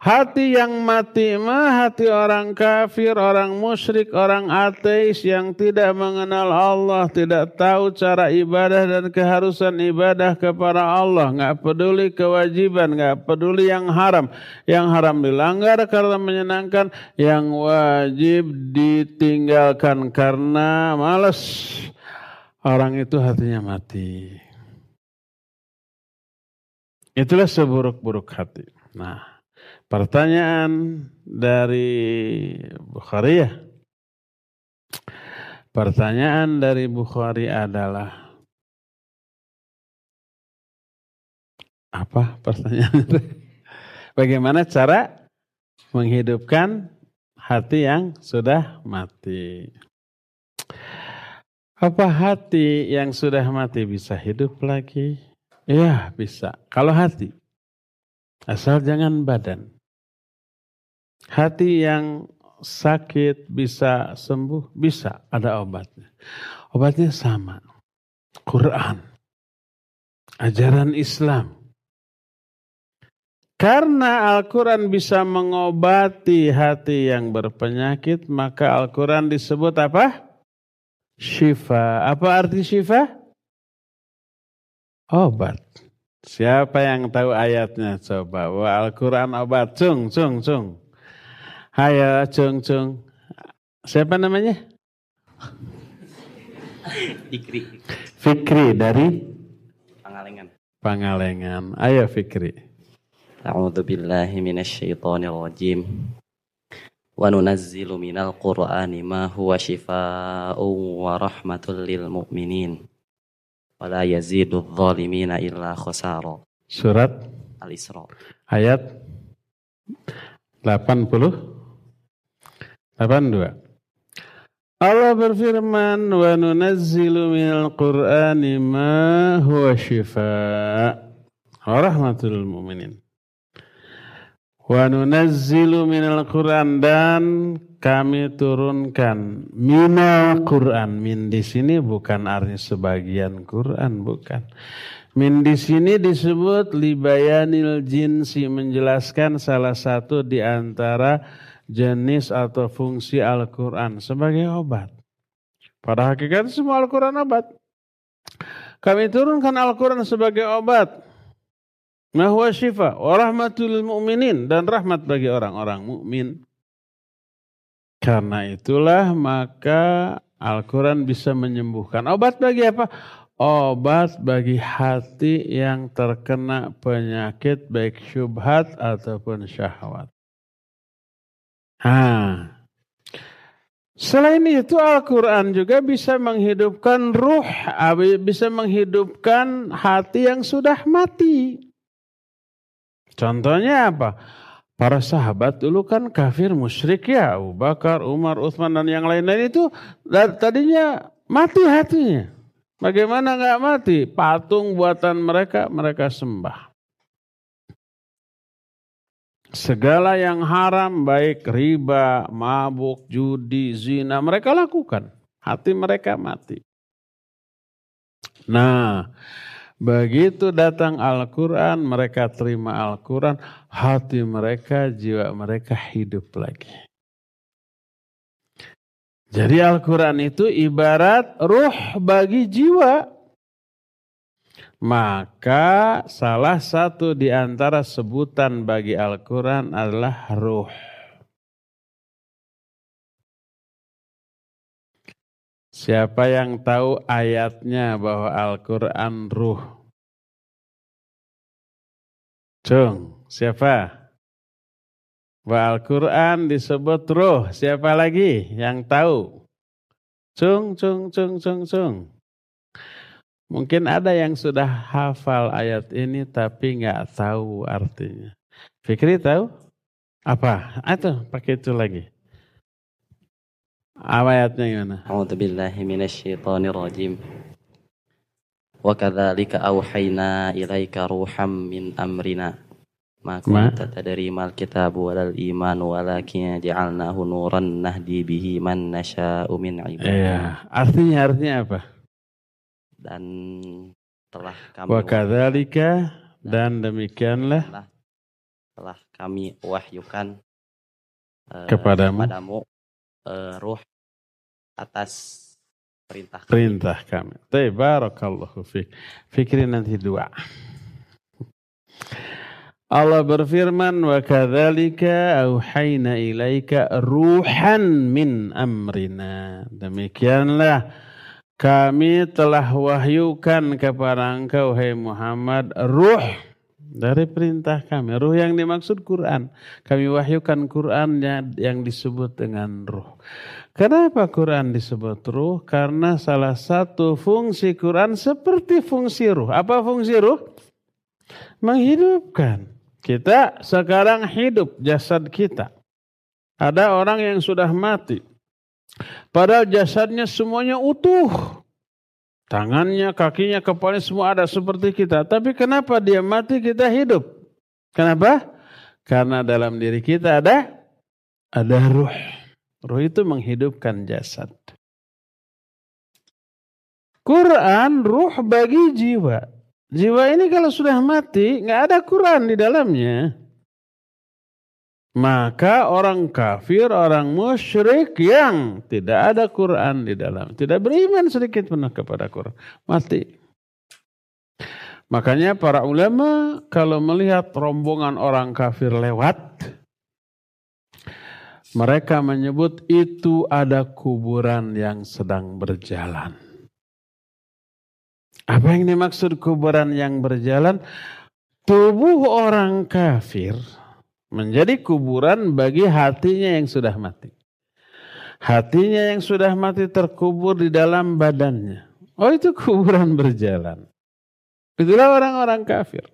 Hati yang mati mah hati orang kafir, orang musyrik, orang ateis yang tidak mengenal Allah, tidak tahu cara ibadah dan keharusan ibadah kepada Allah, nggak peduli kewajiban, nggak peduli yang haram, yang haram dilanggar karena menyenangkan, yang wajib ditinggalkan karena malas. Orang itu hatinya mati. Itulah seburuk-buruk hati. Nah, pertanyaan dari Bukhari ya. Pertanyaan dari Bukhari adalah apa pertanyaan? Bagaimana cara menghidupkan hati yang sudah mati? Apa hati yang sudah mati bisa hidup lagi? Iya bisa. Kalau hati. Asal jangan badan. Hati yang sakit bisa sembuh, bisa ada obatnya. Obatnya sama. Quran. Ajaran Islam. Karena Al-Quran bisa mengobati hati yang berpenyakit, maka Al-Quran disebut apa? Syifa. Apa arti syifa? Obat. Siapa yang tahu ayatnya coba? Wa Al-Quran obat. Cung, cung, cung. Hayo, cung, cung. Siapa namanya? Fikri. Fikri dari? Pangalengan. Pangalengan. Ayo Fikri. A'udzu billahi minasyaitonir rajim. Wa nunazzilu minal Qur'ani ma huwa shifaa'un wa rahmatul lil mu'minin wala yazidu zalimina illa khasara. Surat Al-Isra. Ayat 80 82. Allah berfirman wa nunazzilu minal qur'ani ma huwa shifa wa rahmatul mu'minin Wa nunazzilu minal Qur'an dan kami turunkan minal Qur'an. Min di sini bukan artinya sebagian Qur'an, bukan. Min di sini disebut libayanil jinsi menjelaskan salah satu di antara jenis atau fungsi Al-Quran sebagai obat. Pada hakikat semua Al-Quran obat. Kami turunkan Al-Quran sebagai obat. Mahwa syifa wa rahmatul mu'minin dan rahmat bagi orang-orang mukmin. Karena itulah maka Al-Quran bisa menyembuhkan. Obat bagi apa? Obat bagi hati yang terkena penyakit baik syubhat ataupun syahwat. Ha. Selain itu Al-Quran juga bisa menghidupkan ruh, bisa menghidupkan hati yang sudah mati. Contohnya apa? Para sahabat dulu kan kafir musyrik ya. Abu Bakar, Umar, Uthman dan yang lain-lain itu tadinya mati hatinya. Bagaimana nggak mati? Patung buatan mereka mereka sembah. Segala yang haram baik riba, mabuk, judi, zina mereka lakukan. Hati mereka mati. Nah, Begitu datang Al-Quran, mereka terima Al-Quran, hati mereka, jiwa mereka hidup lagi. Jadi Al-Quran itu ibarat ruh bagi jiwa. Maka salah satu di antara sebutan bagi Al-Quran adalah ruh. Siapa yang tahu ayatnya bahwa Al-Quran ruh? Cung, siapa? Bahwa Al-Quran disebut ruh. Siapa lagi yang tahu? Cung, cung, cung, cung, cung. Mungkin ada yang sudah hafal ayat ini tapi nggak tahu artinya. Fikri tahu? Apa? Itu pakai itu lagi. Ayatnya gimana? A'udzu billahi minasyaitonir rajim. Wa kadzalika auhayna ilaika ruham min amrina. Ma kunta tadri mal kitab walal iman walakin ja'alnahu nuran nahdi bihi man nasha'u min ibadina. Iya, artinya artinya apa? Dan telah kami Wa kadzalika dan demikianlah telah, telah kami wahyukan uh, kepadamu kepadamu uh, ruh atas perintah kami. perintah kami. Baik, barakallahu fiik. Fikri nanti dua. Allah berfirman wa kadzalika auhayna ilaika ruhan min amrina. Demikianlah kami telah wahyukan kepada engkau hai Muhammad ruh dari perintah kami. Ruh yang dimaksud Quran. Kami wahyukan Quran yang disebut dengan ruh. Kenapa Quran disebut ruh? Karena salah satu fungsi Quran seperti fungsi ruh. Apa fungsi ruh? Menghidupkan. Kita sekarang hidup jasad kita. Ada orang yang sudah mati. Padahal jasadnya semuanya utuh. Tangannya, kakinya, kepalanya semua ada seperti kita. Tapi kenapa dia mati kita hidup? Kenapa? Karena dalam diri kita ada ada ruh. Ruh itu menghidupkan jasad. Quran ruh bagi jiwa. Jiwa ini kalau sudah mati, nggak ada Quran di dalamnya. Maka orang kafir, orang musyrik yang tidak ada Quran di dalam. Tidak beriman sedikit pun kepada Quran. Mati. Makanya para ulama kalau melihat rombongan orang kafir lewat, mereka menyebut itu ada kuburan yang sedang berjalan. Apa yang dimaksud kuburan yang berjalan? Tubuh orang kafir menjadi kuburan bagi hatinya yang sudah mati. Hatinya yang sudah mati terkubur di dalam badannya. Oh itu kuburan berjalan. Itulah orang-orang kafir.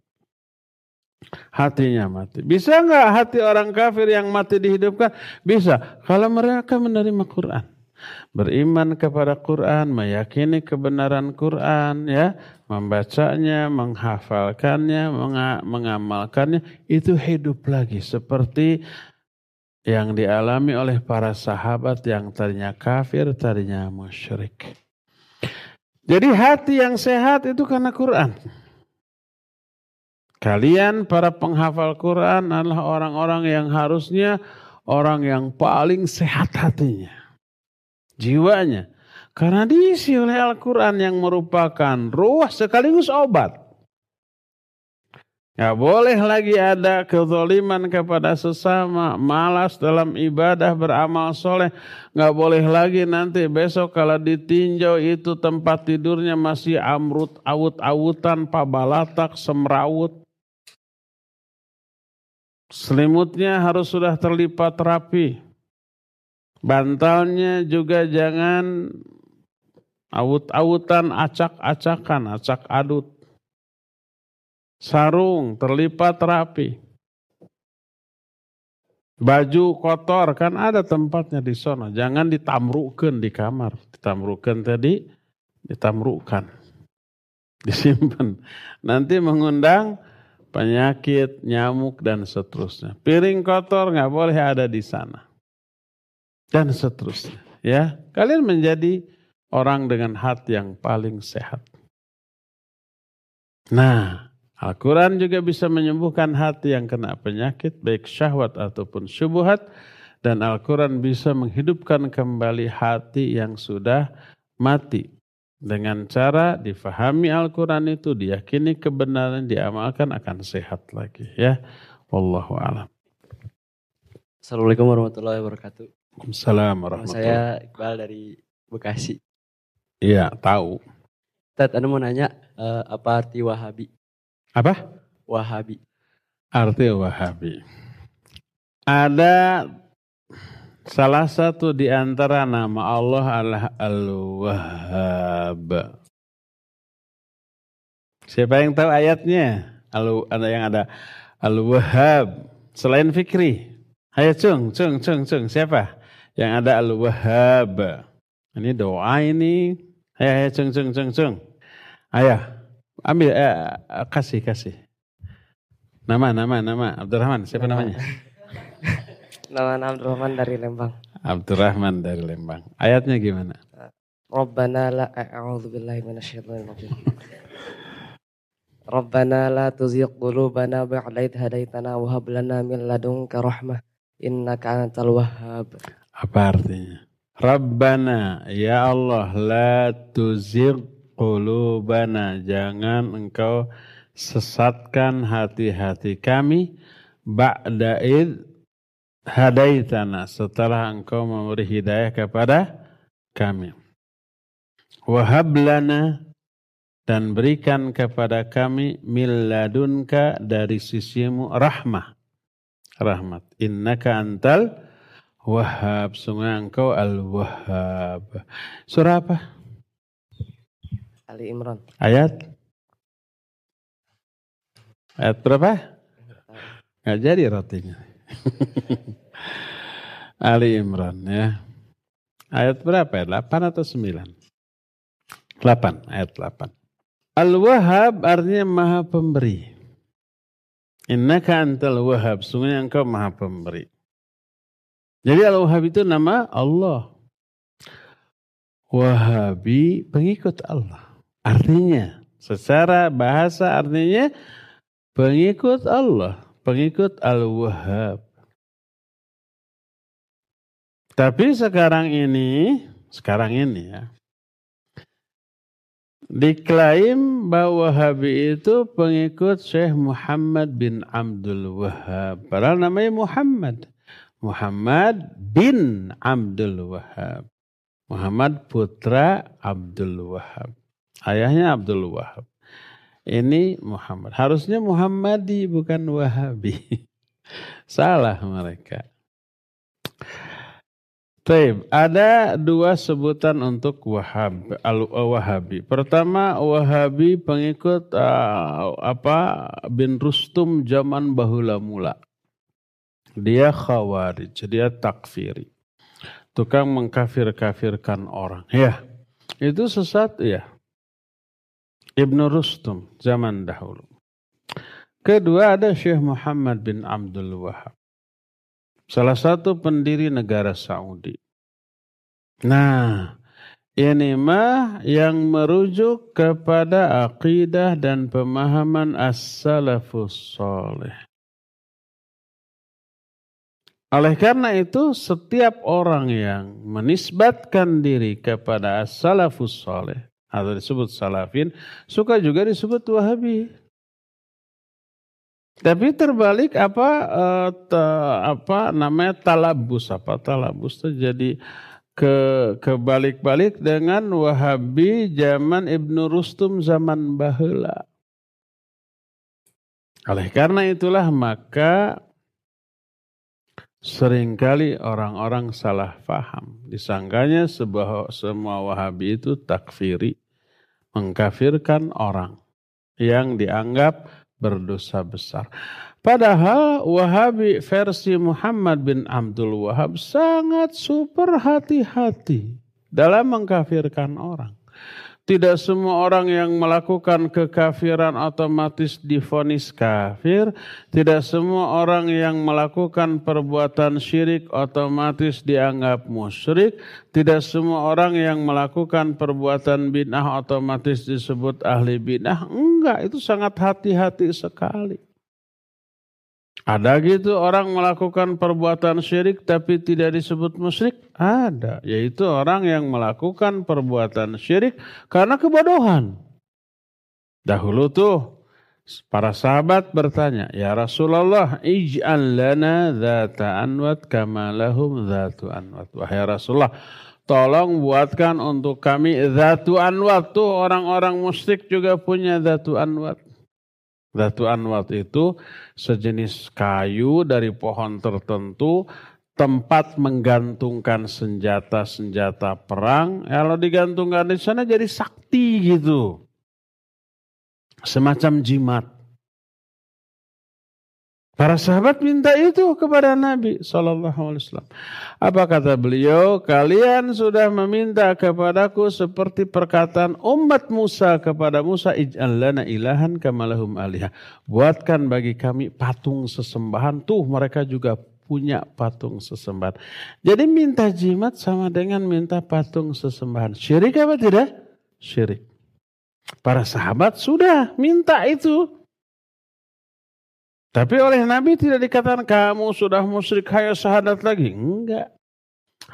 Hatinya mati. Bisa nggak hati orang kafir yang mati dihidupkan? Bisa. Kalau mereka menerima Quran. Beriman kepada Quran, meyakini kebenaran Quran, ya, membacanya, menghafalkannya, mengamalkannya, itu hidup lagi seperti yang dialami oleh para sahabat yang tadinya kafir, tadinya musyrik. Jadi hati yang sehat itu karena Quran. Kalian para penghafal Quran adalah orang-orang yang harusnya orang yang paling sehat hatinya. Jiwanya. Karena diisi oleh Al-Quran yang merupakan ruh sekaligus obat. Gak boleh lagi ada kezoliman kepada sesama, malas dalam ibadah beramal soleh. Gak boleh lagi nanti besok kalau ditinjau itu tempat tidurnya masih amrut, awut-awutan, pabalatak, semrawut. Selimutnya harus sudah terlipat rapi. Bantalnya juga jangan awut-awutan, acak-acakan, acak adut sarung terlipat rapi. Baju kotor kan ada tempatnya di sana. Jangan ditamrukan di kamar. Ditamrukan tadi, ditamrukan. Disimpan. Nanti mengundang penyakit, nyamuk, dan seterusnya. Piring kotor nggak boleh ada di sana. Dan seterusnya. Ya, kalian menjadi orang dengan hati yang paling sehat. Nah, Al-Quran juga bisa menyembuhkan hati yang kena penyakit, baik syahwat ataupun syubuhat. Dan Al-Quran bisa menghidupkan kembali hati yang sudah mati. Dengan cara difahami Al-Quran itu, diyakini kebenaran, diamalkan akan sehat lagi. Ya, Wallahu a'lam. Assalamualaikum warahmatullahi wabarakatuh. Assalamualaikum warahmatullahi Saya Iqbal dari Bekasi. Iya, tahu. Ted, Anda mau nanya uh, apa arti Wahabi? Apa? Wahabi. Arti Wahabi. Ada salah satu di antara nama Allah adalah Al-Wahhab. Siapa yang tahu ayatnya? Al ada yang ada Al-Wahhab. Selain Fikri. Ayo cung, cung, cung, cung. Siapa? Yang ada Al-Wahhab. Ini doa ini. Ayo, ayo, cung, cung, cung, cung. Ayo. Ambil, eh, eh, kasih, kasih. Nama, nama, nama. Abdurrahman, siapa nama. namanya? Nama Abdurrahman dari Lembang. Abdurrahman dari Lembang. Ayatnya gimana? Rabbana la a'udzu billahi minasyaitonir rajim. Rabbana la tuzigh qulubana ba'da idh hadaitana wa hab lana min ladunka rahmah innaka antal wahhab. Apa artinya? Rabbana ya Allah la tuzigh qulubana. Jangan engkau sesatkan hati-hati kami ba'da id hadaitana. Setelah engkau memberi hidayah kepada kami. Wahab lana dan berikan kepada kami milladunka dari sisimu rahmah. Rahmat. Innaka antal wahab sungguh engkau al wahab surah apa Ali Imran. Ayat? Ayat berapa? Nggak jadi rotinya. Ali Imran ya. Ayat berapa ya? 8 atau 9? 8, ayat 8. Al-Wahhab artinya maha pemberi. Innaka antal wahab. Sungguhnya engkau maha pemberi. Jadi Al-Wahhab itu nama Allah. Wahabi pengikut Allah. Artinya, secara bahasa artinya pengikut Allah, pengikut Al-Wahhab. Tapi sekarang ini, sekarang ini ya, diklaim bahwa Wahabi itu pengikut Syekh Muhammad bin Abdul Wahhab. Padahal namanya Muhammad. Muhammad bin Abdul Wahhab. Muhammad putra Abdul Wahhab. Ayahnya Abdul Wahab. Ini Muhammad. Harusnya Muhammadi bukan Wahabi. Salah mereka. Taib, ada dua sebutan untuk Wahab, Al-Wahabi. Pertama, Wahabi pengikut uh, apa bin Rustum zaman bahula mula. Dia khawarij, dia takfiri. tukang mengkafir-kafirkan orang. Ya, itu sesat ya. Ibnu Rustum zaman dahulu. Kedua ada Syekh Muhammad bin Abdul Wahab. Salah satu pendiri negara Saudi. Nah, ini mah yang merujuk kepada akidah dan pemahaman as-salafus soleh. Oleh karena itu, setiap orang yang menisbatkan diri kepada as-salafus soleh atau disebut salafin, suka juga disebut wahabi. Tapi terbalik apa uh, te, apa namanya talabus apa talabus terjadi ke kebalik-balik dengan Wahabi zaman Ibnu Rustum zaman bahula. Oleh karena itulah maka Seringkali orang-orang salah faham. Disangkanya sebuah, semua wahabi itu takfiri. Mengkafirkan orang yang dianggap berdosa besar. Padahal wahabi versi Muhammad bin Abdul Wahab sangat super hati-hati dalam mengkafirkan orang. Tidak semua orang yang melakukan kekafiran otomatis difonis kafir. Tidak semua orang yang melakukan perbuatan syirik otomatis dianggap musyrik. Tidak semua orang yang melakukan perbuatan bid'ah otomatis disebut ahli bid'ah. Enggak, itu sangat hati-hati sekali. Ada gitu orang melakukan perbuatan syirik tapi tidak disebut musyrik? Ada, yaitu orang yang melakukan perbuatan syirik karena kebodohan. Dahulu tuh para sahabat bertanya, "Ya Rasulullah, ij'al lana dzata anwat kama lahum dzatu anwat." Wahai Rasulullah, tolong buatkan untuk kami dzatu anwat tuh orang-orang musyrik juga punya dzatu anwat. Datu anwat itu sejenis kayu dari pohon tertentu tempat menggantungkan senjata-senjata perang. Kalau digantungkan di sana jadi sakti gitu. Semacam jimat. Para sahabat minta itu kepada Nabi Sallallahu Alaihi Wasallam. Apa kata beliau? Kalian sudah meminta kepadaku seperti perkataan umat Musa kepada Musa, Ij'al lana ilahan kamalahum alihah. Buatkan bagi kami patung sesembahan. Tuh mereka juga punya patung sesembahan. Jadi minta jimat sama dengan minta patung sesembahan. Syirik apa tidak? Syirik. Para sahabat sudah minta itu. Tapi oleh Nabi tidak dikatakan kamu sudah musyrik, hayo syahadat lagi. Enggak.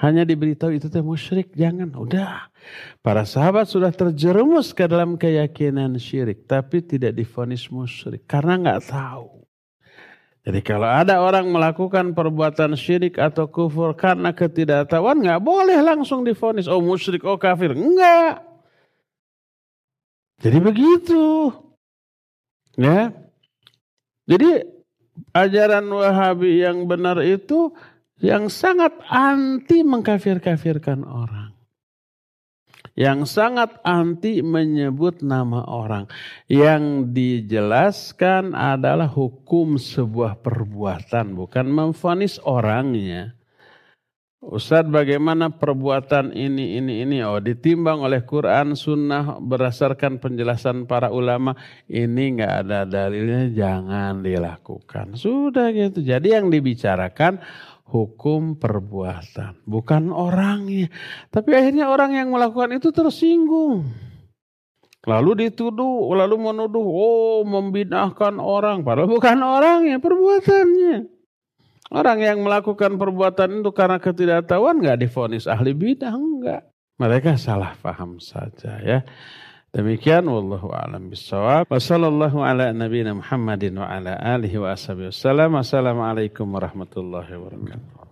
Hanya diberitahu itu teh musyrik, jangan. Udah. Para sahabat sudah terjerumus ke dalam keyakinan syirik, tapi tidak difonis musyrik karena enggak tahu. Jadi kalau ada orang melakukan perbuatan syirik atau kufur karena ketidaktahuan, enggak boleh langsung difonis. Oh musyrik, oh kafir. Enggak. Jadi begitu. Ya. Jadi ajaran Wahabi yang benar itu yang sangat anti mengkafir-kafirkan orang. Yang sangat anti menyebut nama orang. Yang dijelaskan adalah hukum sebuah perbuatan, bukan memfonis orangnya. Ustadz bagaimana perbuatan ini, ini, ini. Oh ditimbang oleh Quran, Sunnah berdasarkan penjelasan para ulama. Ini nggak ada dalilnya, jangan dilakukan. Sudah gitu. Jadi yang dibicarakan hukum perbuatan. Bukan orangnya. Tapi akhirnya orang yang melakukan itu tersinggung. Lalu dituduh, lalu menuduh, oh membinahkan orang. Padahal bukan orangnya, perbuatannya. Orang yang melakukan perbuatan itu karena ketidaktahuan nggak difonis ahli bidah enggak. Mereka salah paham saja ya. Demikian wallahu a'lam bissawab. Wassallallahu ala nabiyina Muhammadin wa ala alihi wa ashabihi wasallam. Assalamualaikum warahmatullahi wabarakatuh.